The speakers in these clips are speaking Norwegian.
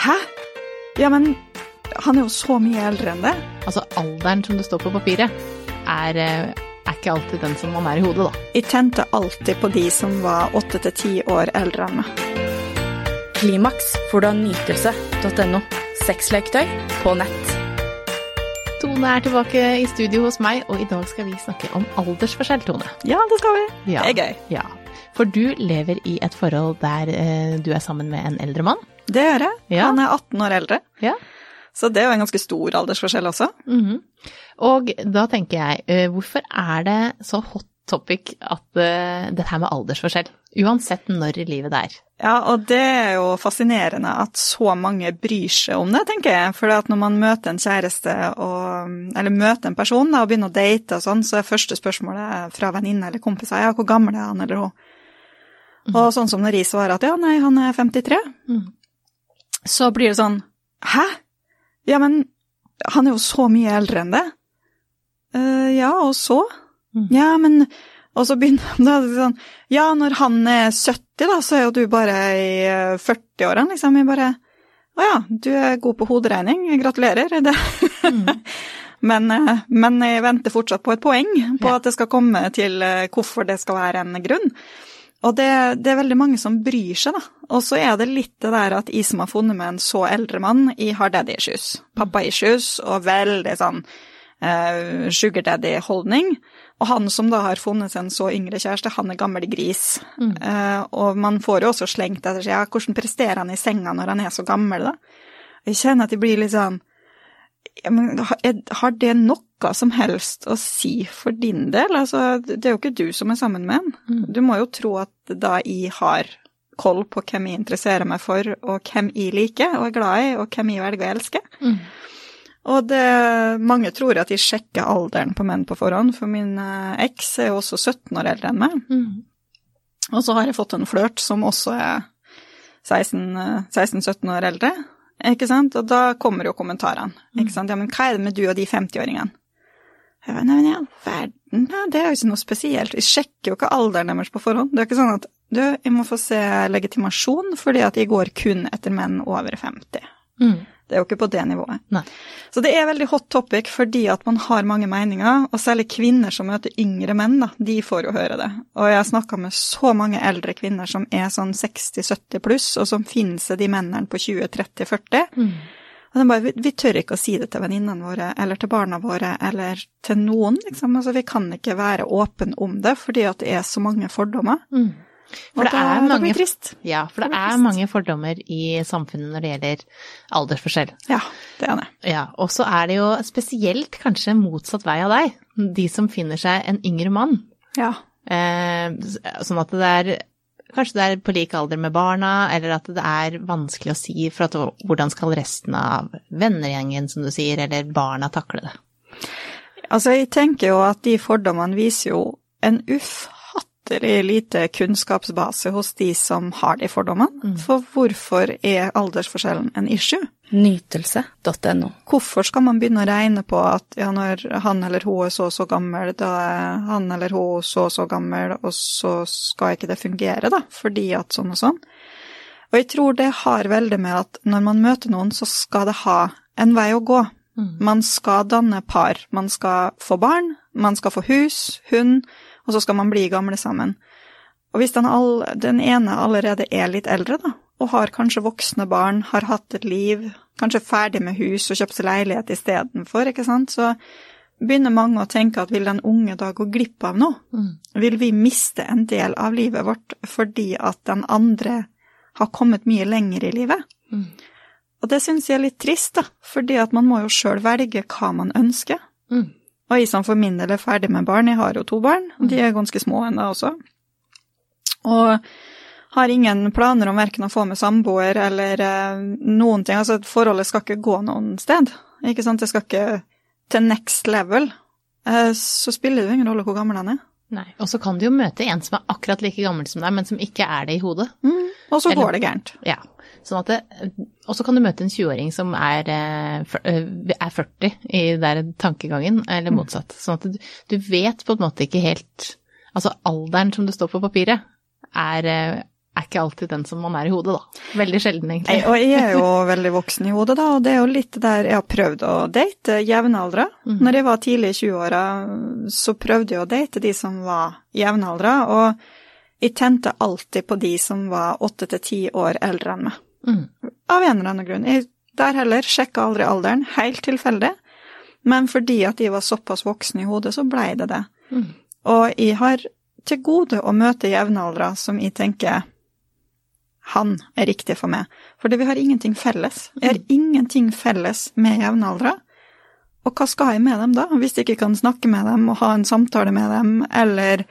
Hæ? Ja, men han er jo så mye eldre enn det. Altså alderen som det står på papiret, er, eh, er ikke alltid den som man er i hodet, da. Jeg tente alltid på de som var åtte til ti år eldre enn meg. Klimaks får du av nytelse.no. Sexleketøy på nett. Tone er tilbake i studio hos meg, og i dag skal vi snakke om aldersforskjell, Tone. Ja, det skal vi. Ja. Det er gøy. Ja, For du lever i et forhold der eh, du er sammen med en eldre mann. Det gjør jeg. Ja. Han er 18 år eldre, Ja. så det er jo en ganske stor aldersforskjell også. Mhm. Og da tenker jeg, eh, hvorfor er det så hot topic at uh, dette her med aldersforskjell? Uansett når i livet det er. Ja, og det er jo fascinerende at så mange bryr seg om det, tenker jeg. For når man møter en kjæreste, og, eller møter en person da, og begynner å date og sånn, så er første spørsmålet fra venninne eller kompiser ja, hvor gammel er han eller hun? Og sånn som når jeg svarer at ja, nei, han er 53, Mhm. Så blir det sånn hæ? Ja, men han er jo så mye eldre enn det. Uh, ja, og så? Mm. Ja, men Og så begynner da er sånn Ja, når han er 70, da, så er jo du bare i eh, 40-årene, liksom. Jeg bare Å ja, du er god på hoderegning. Gratulerer. Det. Mm. men, eh, men jeg venter fortsatt på et poeng, på Ja. at det skal komme til eh, hvorfor det skal være en grunn. Og det, det er veldig mange som bryr seg, da. Og så er det litt det der at jeg som har funnet med en så eldre mann, jeg har daddy issues. Pappa issues, og veldig sånn uh, sugar daddy-holdning. Og han som da har funnet seg en så yngre kjæreste, han er gammel gris. Mm. Uh, og man får jo også slengt etter seg, ja, hvordan presterer han i senga når han er så gammel, da? Jeg kjenner at jeg blir litt sånn har- er- Har det noe som helst å si for din del? Altså, det er jo ikke du som er sammen med han. Mm. Du må jo tro at da jeg har koll på hvem jeg interesserer meg for, og hvem jeg liker og er glad i, og hvem jeg velger å elske. Mm. Og det, mange tror at de sjekker alderen på menn på forhånd, for min eh, eks er jo også 17 år eldre enn meg. Mm. Og så har jeg fått en flørt som også er 16 eh, 16-17 år eldre, ikke sant? Og da kommer jo kommentarene, ikke sant? Ja, men hva er det med du og de 50-åringene? Jeg vet, nei, men i all verden, ja, det er jo ikke noe spesielt. Vi sjekker jo ikke alderen deres på forhånd. Det er ikke sånn at, du, jeg må få se legitimasjon fordi at jeg går kun etter menn over 50. Mhm. Det er jo ikke på det nivået. Nei. Så det er veldig hot topic fordi at man har mange meninger, og særlig kvinner som møter yngre menn, da, de får jo høre det. Og jeg har snakka med så mange eldre kvinner som er sånn 60-70 pluss, og som finner seg de mennene på 20-30-40. Mm. Og de bare, vi, tør ikke å si det til venninnene våre, eller til barna våre, eller til noen, liksom. Altså, vi kan ikke være åpne om det, fordi at det er så mange fordommer. Mhm. For det er mange. Ja, for det er mange fordommer i samfunnet når det gjelder aldersforskjell. Ja, det er det. Ja, og så er det jo spesielt kanskje motsatt vei av deg, de som finner seg en yngre mann. Ja. Eh, sånn at det er Kanskje det er på lik alder med barna, eller at det er vanskelig å si for at hvordan skal resten av vennegjengen, som du sier, eller barna takle det. Altså, jeg tenker jo at de fordommene viser jo en ufattelig lite kunnskapsbase hos de som har de fordommene. For hvorfor er aldersforskjellen en issue? Nytelse.no. Hvorfor skal man begynne å regne på at ja, når han eller hun er så og så gammel, da er han eller hun så og så gammel, og så skal ikke det fungere, da, fordi at sånn og sånn. Og jeg tror det har veldig med at når man møter noen, så skal det ha en vei å gå. Man skal danne par, man skal få barn, man skal få hus, hund, og så skal man bli gamle sammen. Og hvis den, all, den ene allerede er litt eldre, da, og har kanskje voksne barn, har hatt et liv, kanskje ferdig med hus og kjøpt seg leilighet istedenfor, ikke sant, så begynner mange å tenke at vil den unge da gå glipp av noe? Vil vi miste en del av livet vårt fordi at den andre har kommet mye lenger i livet? Og det syns jeg er litt trist, da, fordi at man må jo sjøl velge hva man ønsker. Mm. Og jeg som for min del er ferdig med barn, jeg har jo to barn, og de er ganske små ennå også. Og har ingen planer om verken å få med samboer eller eh, noen ting. Altså, forholdet skal ikke gå noen sted. Ikke sant? Det skal ikke til next level. Eh, så spiller det jo ingen rolle hvor gammel han er. Nei. Og så kan du jo møte en som er akkurat like gammel som deg, men som ikke er det i hodet. Og så Eller- går det gærent. Ja. Sånn og så kan du møte en 20-åring som er, eh, eh, er 40 i der tankegangen, eller motsatt. Sånn at du, du vet på en måte ikke helt Altså alderen som det står på papiret, er, eh, er ikke alltid den som man er i hodet, da. Veldig sjelden, egentlig. og jeg er jo veldig voksen i hodet, da, og det er jo litt der jeg har prøvd å date jevnaldra. Mm. Når jeg var tidlig i 20-åra, så prøvde jeg å date de som var jevnaldra, og jeg tente alltid på de som var åtte til ti år eldre enn meg. Mm. Av en eller annen grunn. Jeg der heller sjekka aldri alderen, helt tilfeldig, men fordi at de var såpass voksne i hodet, så blei det det. Mm. Og jeg har til gode å møte jevnaldra som jeg tenker han er riktig for meg. Fordi vi har ingenting felles. Vi har ingenting felles med jevnaldra. Og hva skal jeg med dem da, hvis jeg ikke kan snakke med dem og ha en samtale med dem, eller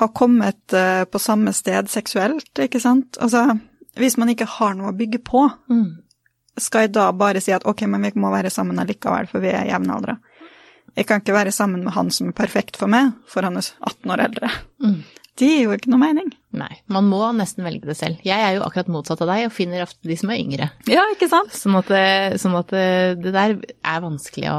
ha kommet eh, på samme sted seksuelt, ikke sant? Altså, hvis man ikke har noe å bygge på, Mm. skal jeg da bare si at ok, men vi må være sammen allikevel, for vi er jevnaldra? Jeg kan ikke være sammen med han som er perfekt for meg, for han er 18 år eldre. Mm. Det gir jo ikke noe mening. Nei, man må nesten velge det selv. Jeg er jo akkurat motsatt av deg, og finner ofte de som er yngre. Ja, ikke sant? Sånn at, det- sånn at det, det der er vanskelig å,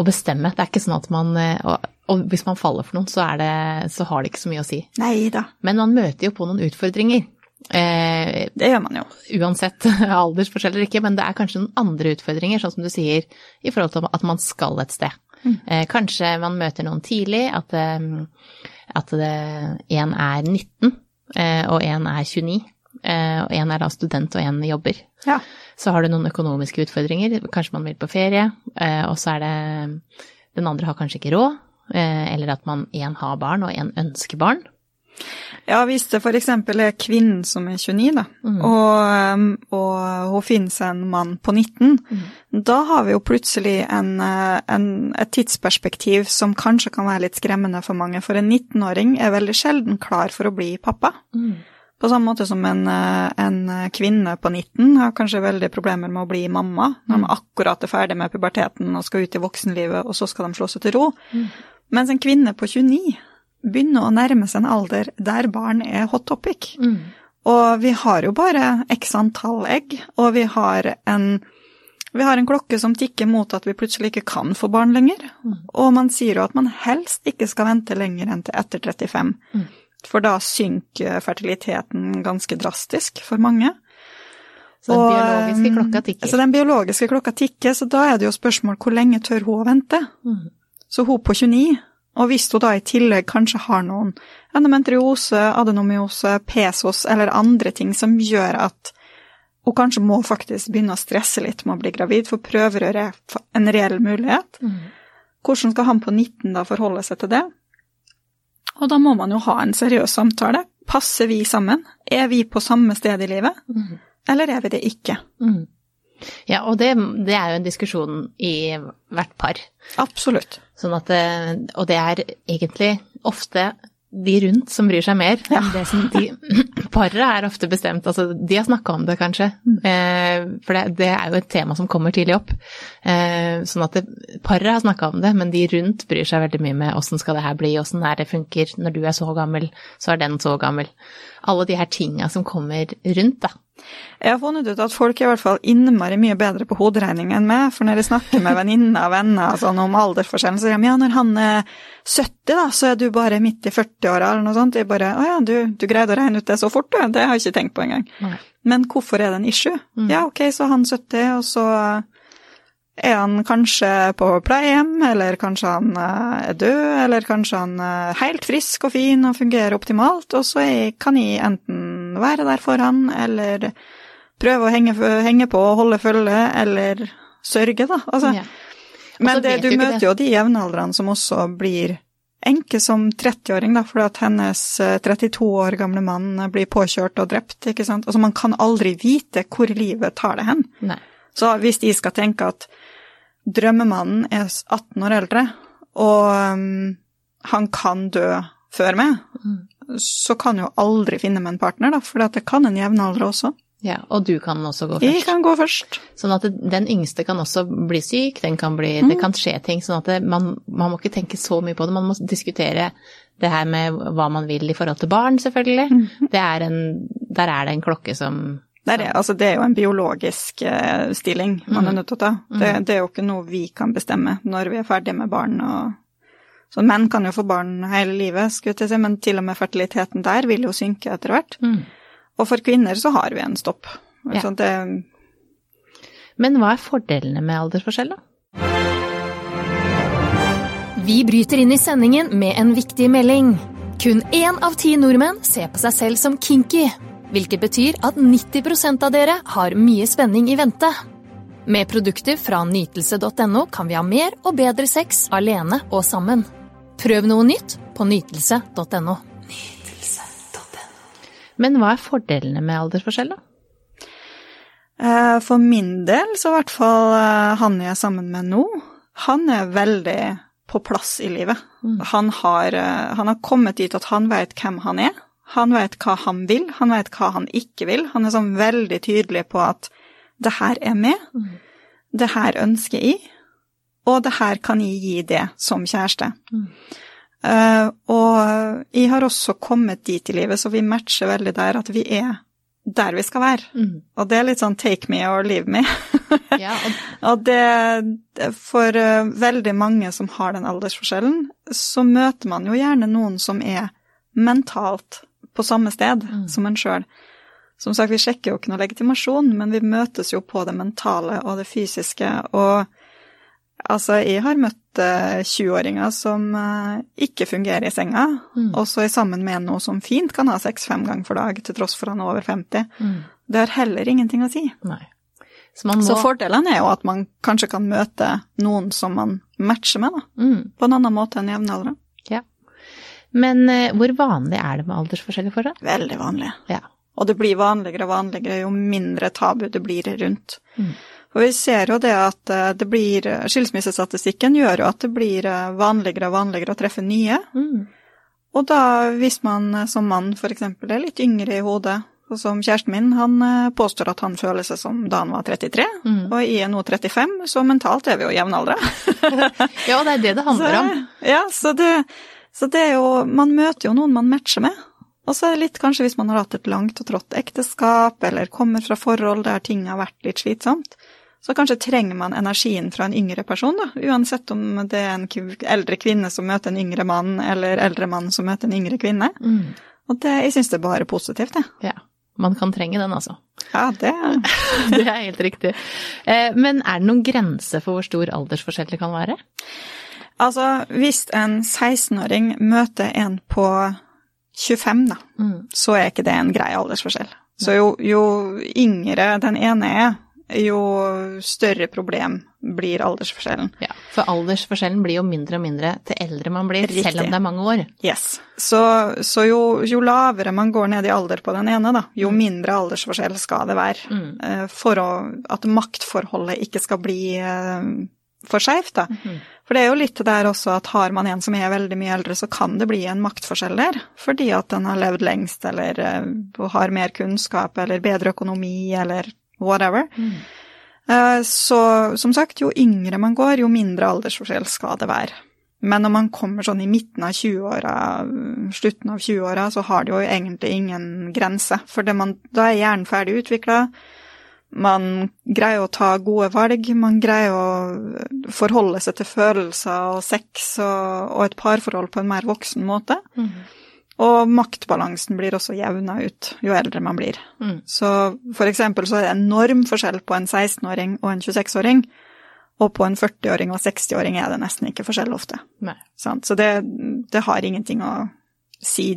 å bestemme. Det er ikke sånn at man og, og hvis man faller for noen, så, er det, så har det ikke så mye å si. Nei da, Men man møter jo på noen utfordringer. Eh, det gjør man jo. uansett aldersforskjell eller ikke, men det er kanskje noen andre utfordringer, sånn som du sier, i forhold til at man skal et sted. Eh, kanskje man møter noen tidlig, at, eh, at én er 19 eh, og én er 29. eh, Og én er da student og én jobber. Ja. Så har du noen økonomiske utfordringer, kanskje man vil på ferie, eh, og så er det Den andre har kanskje ikke råd, eh, eller at man én har barn og én ønsker barn. Ja, hvis det eksempel er kvinnen som er 29, da, og, um, og hun finner seg en mann på 19, da har vi jo plutselig en, eh, en, et tidsperspektiv som kanskje kan være litt skremmende for mange, for en 19-åring er veldig sjelden klar for å bli pappa. På samme måte som en, eh, en kvinne på 19 har kanskje veldig problemer med å bli mamma, når de akkurat er ferdig med puberteten og skal ut i voksenlivet, og så skal de slå seg til ro. Mens en kvinne på 29 begynner å nærme seg en alder der barn er hot topic. Og vi har jo bare x antall egg, og vi har en vi har en klokke som tikker mot at vi plutselig ikke kan få barn lenger. Og man sier jo at man helst ikke skal vente lenger enn til etter 35. For da synker fertiliteten ganske drastisk for mange. Så den Og, biologiske um, klokka tikker. Så den biologiske klokka tikker, så da er det jo spørsmål hvor lenge tør hun å vente? Mm. Så hun på 29, og hvis hun da i tillegg kanskje har noen endometriose, adenomyose, pesos eller andre ting som gjør at hun kanskje må faktisk begynne å stresse litt med å bli gravid, for prøverør er en reell mulighet. Mm. Hvordan skal han på 19 da forholde seg til det? Og da må man jo ha en seriøs samtale. Passer vi sammen? Er vi på samme sted i livet? Mm. Eller er vi det ikke? Mm. Ja, og det, det er jo en diskusjon i hvert par. Absolutt. Sånn at, og det er egentlig ofte de rundt som bryr seg mer Ja. det som de Paret er ofte bestemt, altså de har snakka om det kanskje, eh, for det, det er jo et tema som kommer tidlig opp. Eh, sånn at paret har snakka om det, men de rundt bryr seg veldig mye med åssen skal det her bli, åssen er det funker, når du er så gammel, så er den så gammel. Alle de her tinga som kommer rundt, da. Jeg har funnet ut at folk er i hvert fall innmari mye bedre på hoderegning enn meg, for når jeg snakker med venninner og venner sånn om aldersforskjellen, så sier de ja, når han er 70 da, så er du bare midt i 40-åra eller noe sånt. Jeg bare å ja, du, du greide å regne ut det så fort, du. Det har jeg ikke tenkt på engang. Okay. Men hvorfor er det en issue? Ja, ok, så han 70, og så er han kanskje på pleiehjem, eller kanskje han eh, er død, eller kanskje han er helt frisk og fin og fungerer optimalt, og så kan jeg enten være der for han, eller prøve å henge, henge på og holde følge, eller sørge, da. Altså, Ja. Men det, du møter det. jo de jevnaldrende som også blir enke som 30-åring, da, fordi at hennes eh, 32 år gamle mann eh, blir påkjørt og drept, ikke sant. Altså, man kan aldri vite hvor livet tar det hen. Nei. Så hvis de skal tenke at drømmemannen er 18 år eldre, og um, han kan dø før meg, så kan jo aldri finne meg en partner, da, for det kan en jevnaldrer også. Ja, og du kan også gå Jeg først. kan gå først. Sånn at den yngste kan også bli syk, den kan bli, Mm. det kan skje ting. Sånn at det, man, man må ikke tenke så mye på det. Man må diskutere det her med hva man vil i forhold til barn, selvfølgelig. Mm. Det er en, der er det en klokke som Det er, altså, det er jo en biologisk eh, stilling man er nødt til å ta. Det, det er jo ikke noe vi kan bestemme når vi er ferdige med barn og Så menn kan jo få barn hele livet, skulle jeg si, men til og med fertiliteten der vil jo synke etter hvert. Mm. Og for kvinner så har vi en stopp. Ja. Det, Men hva er fordelene med aldersforskjell, da? Vi bryter inn i sendingen med en viktig melding. Kun én av ti nordmenn ser på seg selv som kinky, hvilket betyr at 90% av dere har mye spenning i vente. Med produkter fra nytelse.no kan vi ha mer og bedre sex alene og sammen. Prøv noe nytt på nytelse.no. Men hva er fordelene med aldersforskjell, da? eh, for min del, så i hvert fall eh, han jeg er sammen med nå, han er veldig på plass i livet. Han, har, eh, han har kommet dit at han vet hvem han er. Han vet hva han vil, han vet hva han ikke vil. Han er sånn veldig tydelig på at det her er med, det her ønsker jeg, og det her kan jeg gi det som kjæreste. Eh, og jeg har også kommet dit i livet, så vi matcher veldig der at vi er der vi skal være. Mm. Og det er litt sånn take me or leave me. Ja, og, og det, For eh, veldig mange som har den aldersforskjellen, så møter man jo gjerne noen som er mentalt på samme sted som en sjøl. Som sagt, vi sjekker jo ikke noe legitimasjon, men vi møtes jo på det mentale og det fysiske. Og altså, jeg har møtt eh, 20-åringer som eh, ikke fungerer i senga, og så er sammen med noe som fint kan ha sex fem ganger for dag, til tross for han er over 50. Mm. Det har heller ingenting å si. nei. Så må Så fordelene er jo at man kanskje kan møte noen som man matcher med, da. mm. På en annen måte enn jevnaldrende. Ja. Men uh, hvor vanlig er det med aldersforskjeller for deg? Veldig vanlig. Ja. Og det blir vanligere og vanligere jo mindre tabu det blir rundt. Mm. Og vi ser jo det at eh, det blir Skilsmissestatistikken gjør jo at det blir eh, vanligere og vanligere å treffe nye. Mm. Og da, hvis man eh, som mann eksempel er litt yngre i hodet, og som kjæresten min, han eh, påstår at han føler seg som da han var 33, Mm. og jeg er nå 35, så mentalt er vi jo jevnaldra. Ja, det er det det handler om. Så, ja, så det, så det er jo Man møter jo noen man matcher med. Og så er det litt kanskje hvis man har hatt et langt og trått ekteskap, eller kommer fra forhold der ting har vært litt slitsomt, så kanskje trenger man energien fra en yngre person, da. Uansett om det er en eldre kvinne som møter en yngre mann, eller eldre mann som møter en yngre kvinne. Mm. Og det, jeg syns det er bare positivt, det. Ja. Man kan trenge den, altså. Ja, det Det er helt riktig. Eh, Men er det noen grense for hvor stor aldersforskjell det kan være? Altså, hvis en 16-åring møter en på 25, da, Mm. så er ikke det en grei aldersforskjell. Så jo, jo yngre den ene er, jo større problem blir aldersforskjellen. Ja, For aldersforskjellen blir jo mindre og mindre til eldre man blir, Riktig. selv om det er mange år. Yes. Så, så jo, jo lavere man går ned i alder på den ene, da, jo mindre aldersforskjell skal det være. Mm. Eh, For å, at maktforholdet ikke skal bli eh, for skeivt, da. Mhm. For det er jo litt der også at har man en som er veldig mye eldre, så kan det bli en maktforskjell der. Fordi at den har levd lengst, eller eh, har mer kunnskap, eller bedre økonomi, eller whatever. Mm. Så som sagt, jo yngre man går, jo mindre aldersforskjell skal det være. Men når man kommer sånn i midten av 20-åra, slutten av 20-åra, så har det jo egentlig ingen grense. For man, da er hjernen ferdig utvikla. Man greier å ta gode valg, man greier å forholde seg til følelser og sex og, og et parforhold på en mer voksen måte. Mhm. Og maktbalansen blir også jevna ut jo eldre man blir. Mm. Så for eksempel så er det enorm forskjell på en 16-åring og en 26-åring, og på en 40-åring og 60-åring er det nesten ikke forskjell ofte. Så det, det har ingenting å si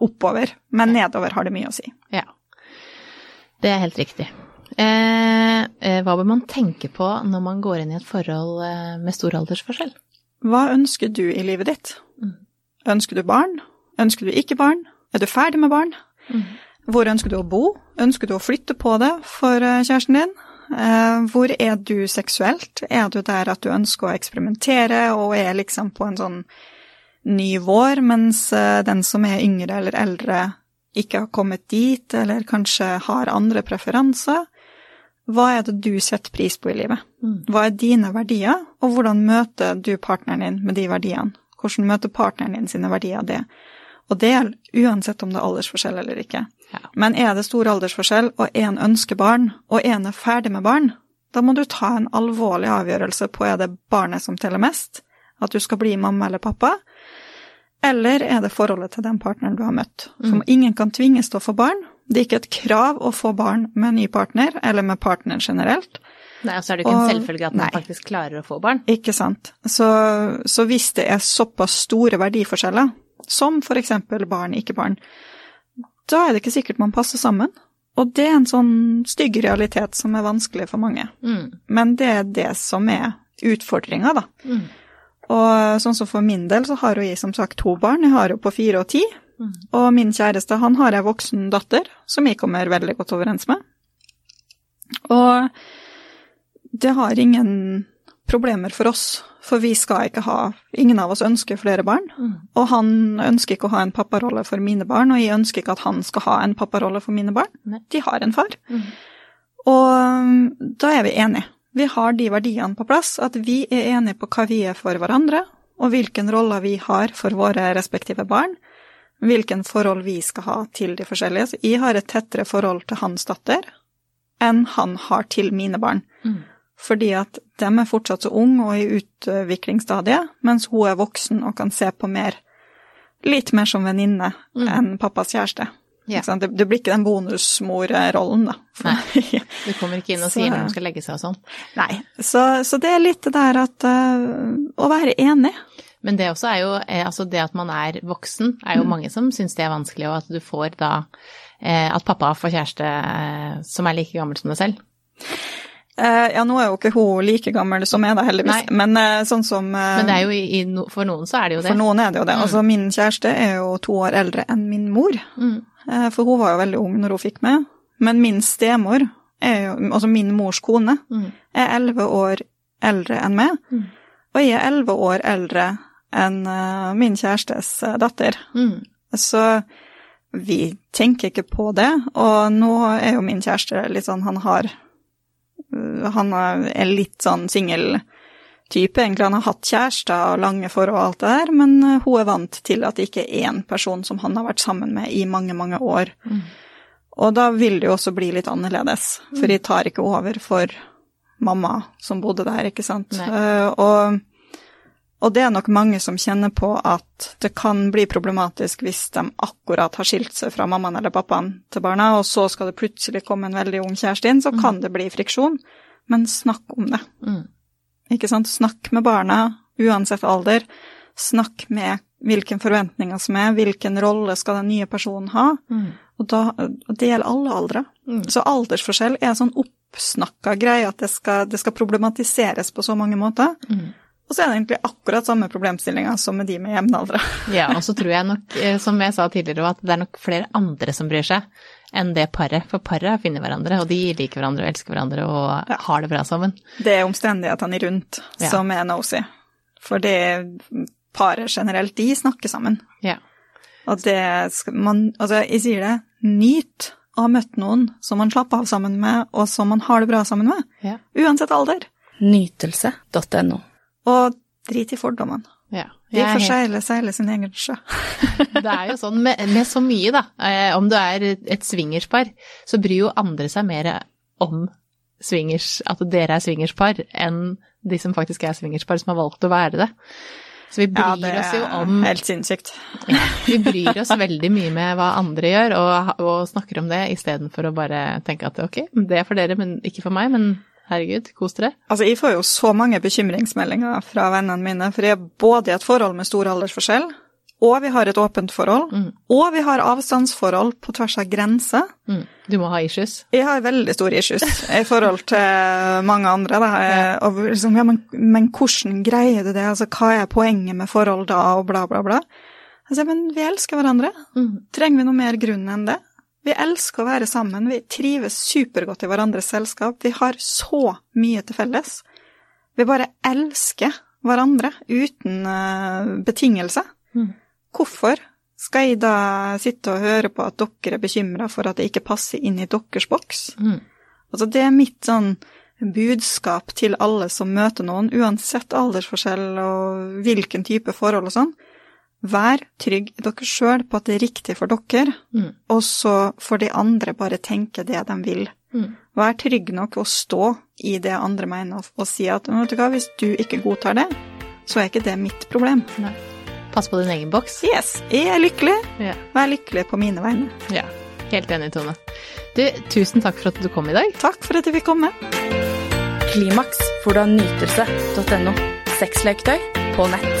oppover, men nedover har det mye å si. Ja. Det er helt riktig. Eh, eh, hva bør man tenke på når man går inn i et forhold eh, med stor aldersforskjell? Hva ønsker du i livet ditt? Mm. Ønsker du barn? Ønsker du ikke barn? Er du ferdig med barn? Mm. Hvor ønsker du å bo? Ønsker du å flytte på det for eh, kjæresten din? Eh, Hvor er du seksuelt? Er du der at du ønsker å eksperimentere og er liksom på en sånn ny vår, mens eh, den som er yngre eller eldre ikke har kommet dit, eller kanskje har andre preferanser? Hva er det du setter pris på i livet? Mm. Hva er dine verdier, og hvordan møter du partneren din med de verdiene? Hvordan møter partneren din sine verdier det? Og det gjelder uansett om det er aldersforskjell eller ikke. Ja. Men er det stor aldersforskjell, og én ønsker barn, og én er ferdig med barn, da må du ta en alvorlig avgjørelse på er det barnet som teller mest, at du skal bli mamma eller pappa, eller er det forholdet til den partneren du har møtt? For ingen kan tvinges til å få barn. Det er ikke et krav å få barn med en ny partner, eller med partneren generelt. Nei, og så er det jo ikke en selvfølge at man nei. faktisk klarer å få barn. Ikke sant. Så, så hvis det er såpass store verdiforskjeller, som for eksempel barn, ikke barn, da er det ikke sikkert man passer sammen. Og det er en sånn stygg realitet som er vanskelig for mange. Mm. Men det er det som er utfordringa, da. Mm. Og sånn som for min del, så har jo jeg som sagt to barn. Jeg har jo på fire og ti. Mm. Og min kjæreste, han har ei voksen datter, som jeg kommer veldig godt overens med. Og det har ingen problemer for oss, for vi skal ikke ha Ingen av oss ønsker flere barn. Mm. Og han ønsker ikke å ha en papparolle for mine barn, og jeg ønsker ikke at han skal ha en papparolle for mine barn. Nei. De har en far. Mm. Og um, da er vi enige. Vi har de verdiene på plass, at vi er enige på hva vi er for hverandre, og hvilken rolle vi har for våre respektive barn, hvilken forhold vi skal ha til de forskjellige. Så jeg har et tettere forhold til hans datter enn han har til mine barn. Mm. Fordi at de er fortsatt så ung og i utviklingsstadiet, mens hun er voksen og kan se på mer Litt mer som venninne Mm. enn pappas kjæreste. Ja. Det, det blir ikke den bonusmorrollen, da. Nei, Du kommer ikke inn og Så- sier når de skal legge seg og sånn. Nei, så, så det er litt det der at uh, Å være enig. Men det også er jo, eh, altså det at man er voksen, er jo mange som syns det er vanskelig, og at du får da eh, At pappa får kjæreste eh, som er like gammel som deg selv. Eh, ja, nå er jo ikke hun like gammel som jeg, da, heldigvis. Nei. Men eh, sånn som eh, Men det er jo i, i for noen så er det jo det. For noen er det jo det. Mm. Altså, min kjæreste er jo to år eldre enn min mor. Mm. For hun var jo veldig ung når hun fikk meg. Men min stemor, jo, altså min mors kone, Mm. er elleve år eldre enn meg. Mm. Og jeg er elleve år eldre enn min kjærestes datter. Mm. Så vi tenker ikke på det. Og nå er jo min kjæreste litt sånn Han har Han er litt sånn singel-type, egentlig. Han har hatt kjæreste og lange forhold og alt det der, men øh, hun er vant til at det ikke er én person som han har vært sammen med i mange, mange år. Mm. Og da vil det jo også bli litt annerledes, for de tar ikke over for mamma som bodde der, ikke sant. Nei. Eh, og og det er nok mange som kjenner på at det kan bli problematisk hvis de akkurat har skilt seg fra mammaen eller pappaen til barna, og så skal det plutselig komme en veldig ung kjæreste inn, så kan det bli friksjon. Men snakk om det. Mm. Ikke sant? Snakk med barna, uansett alder. Snakk med hvilke forventninger som er, hvilken rolle skal den nye personen ha. Mm. Og da, og det gjelder alle aldre. Mm. Så aldersforskjell er sånn oppsnakka greie at det skal, det skal problematiseres på så mange måter. Og så er det egentlig akkurat samme problemstillinga som med de med jevnaldra. Ja, og så tror jeg nok, eh, som jeg sa tidligere, at det er nok flere andre som bryr seg enn det paret. For paret finner hverandre, og de liker hverandre og elsker hverandre og har det bra sammen. Det er omstendighetene rundt Ja. som er nosy. For det paret generelt, de snakker sammen. Ja. Og det skal man Altså, jeg sier det, nyt å ha møtt noen som man slapper av sammen med, og som man har det bra sammen med. Ja. Uansett alder. Nytelse.no. Og drit i fordommene. ja. De er får seile, seile sin egen sjø. Det er jo sånn med, med så mye, da. Eh, om du er et swingerspar, så bryr jo andre seg mer om swingers, at dere er swingerspar, enn de som faktisk er swingerspar, som har valgt å være det. Så vi Ja, det det oss jo er om helt sinnssykt. ja, Vi bryr oss veldig mye med hva andre gjør, og, og snakker om det istedenfor å bare tenke at ok, det er for dere, men ikke for meg. Men herregud, kos dere. Altså, jeg får jo så mange bekymringsmeldinger fra vennene mine, for jeg er både i et forhold med stor aldersforskjell, og vi har et åpent forhold, Mm. og vi har avstandsforhold på tvers av grenser. Mm. Du må ha issues. Jeg har veldig store issues i forhold til mange andre. Og liksom, ja, men, men hvordan greier du det? Altså, hva er poenget med forhold da, og bla, bla, bla. Altså, men vi elsker hverandre. Mm. Trenger vi noe mer grunn enn det? Vi elsker å være sammen, vi trives supergodt i hverandres selskap. Vi har så mye til felles. Vi bare elsker hverandre uten eh, betingelse. Mm. Hvorfor skal jeg da sitte og høre på at dere er bekymra for at jeg ikke passer inn i deres boks? Mm. Altså, det er mitt sånn budskap til alle som møter noen, uansett aldersforskjell og hvilken type forhold og sånn. Vær trygg i dere sjøl på at det er riktig for dere, Mm. og så får de andre bare tenke det de vil. Mm. Vær trygg nok å stå i det andre mener, og, og si at vet du hva, hvis du ikke godtar det, så er ikke det mitt problem. Nei. Pass på din egen boks. Yes, jeg er lykkelig, Ja. Vær er lykkelig på mine vegne. ja. Helt enig, Tone. Du, tusen takk for at du kom i dag. Takk for at jeg fikk komme. Klimaks får du av nytelse.no. Sexleketøy på nett.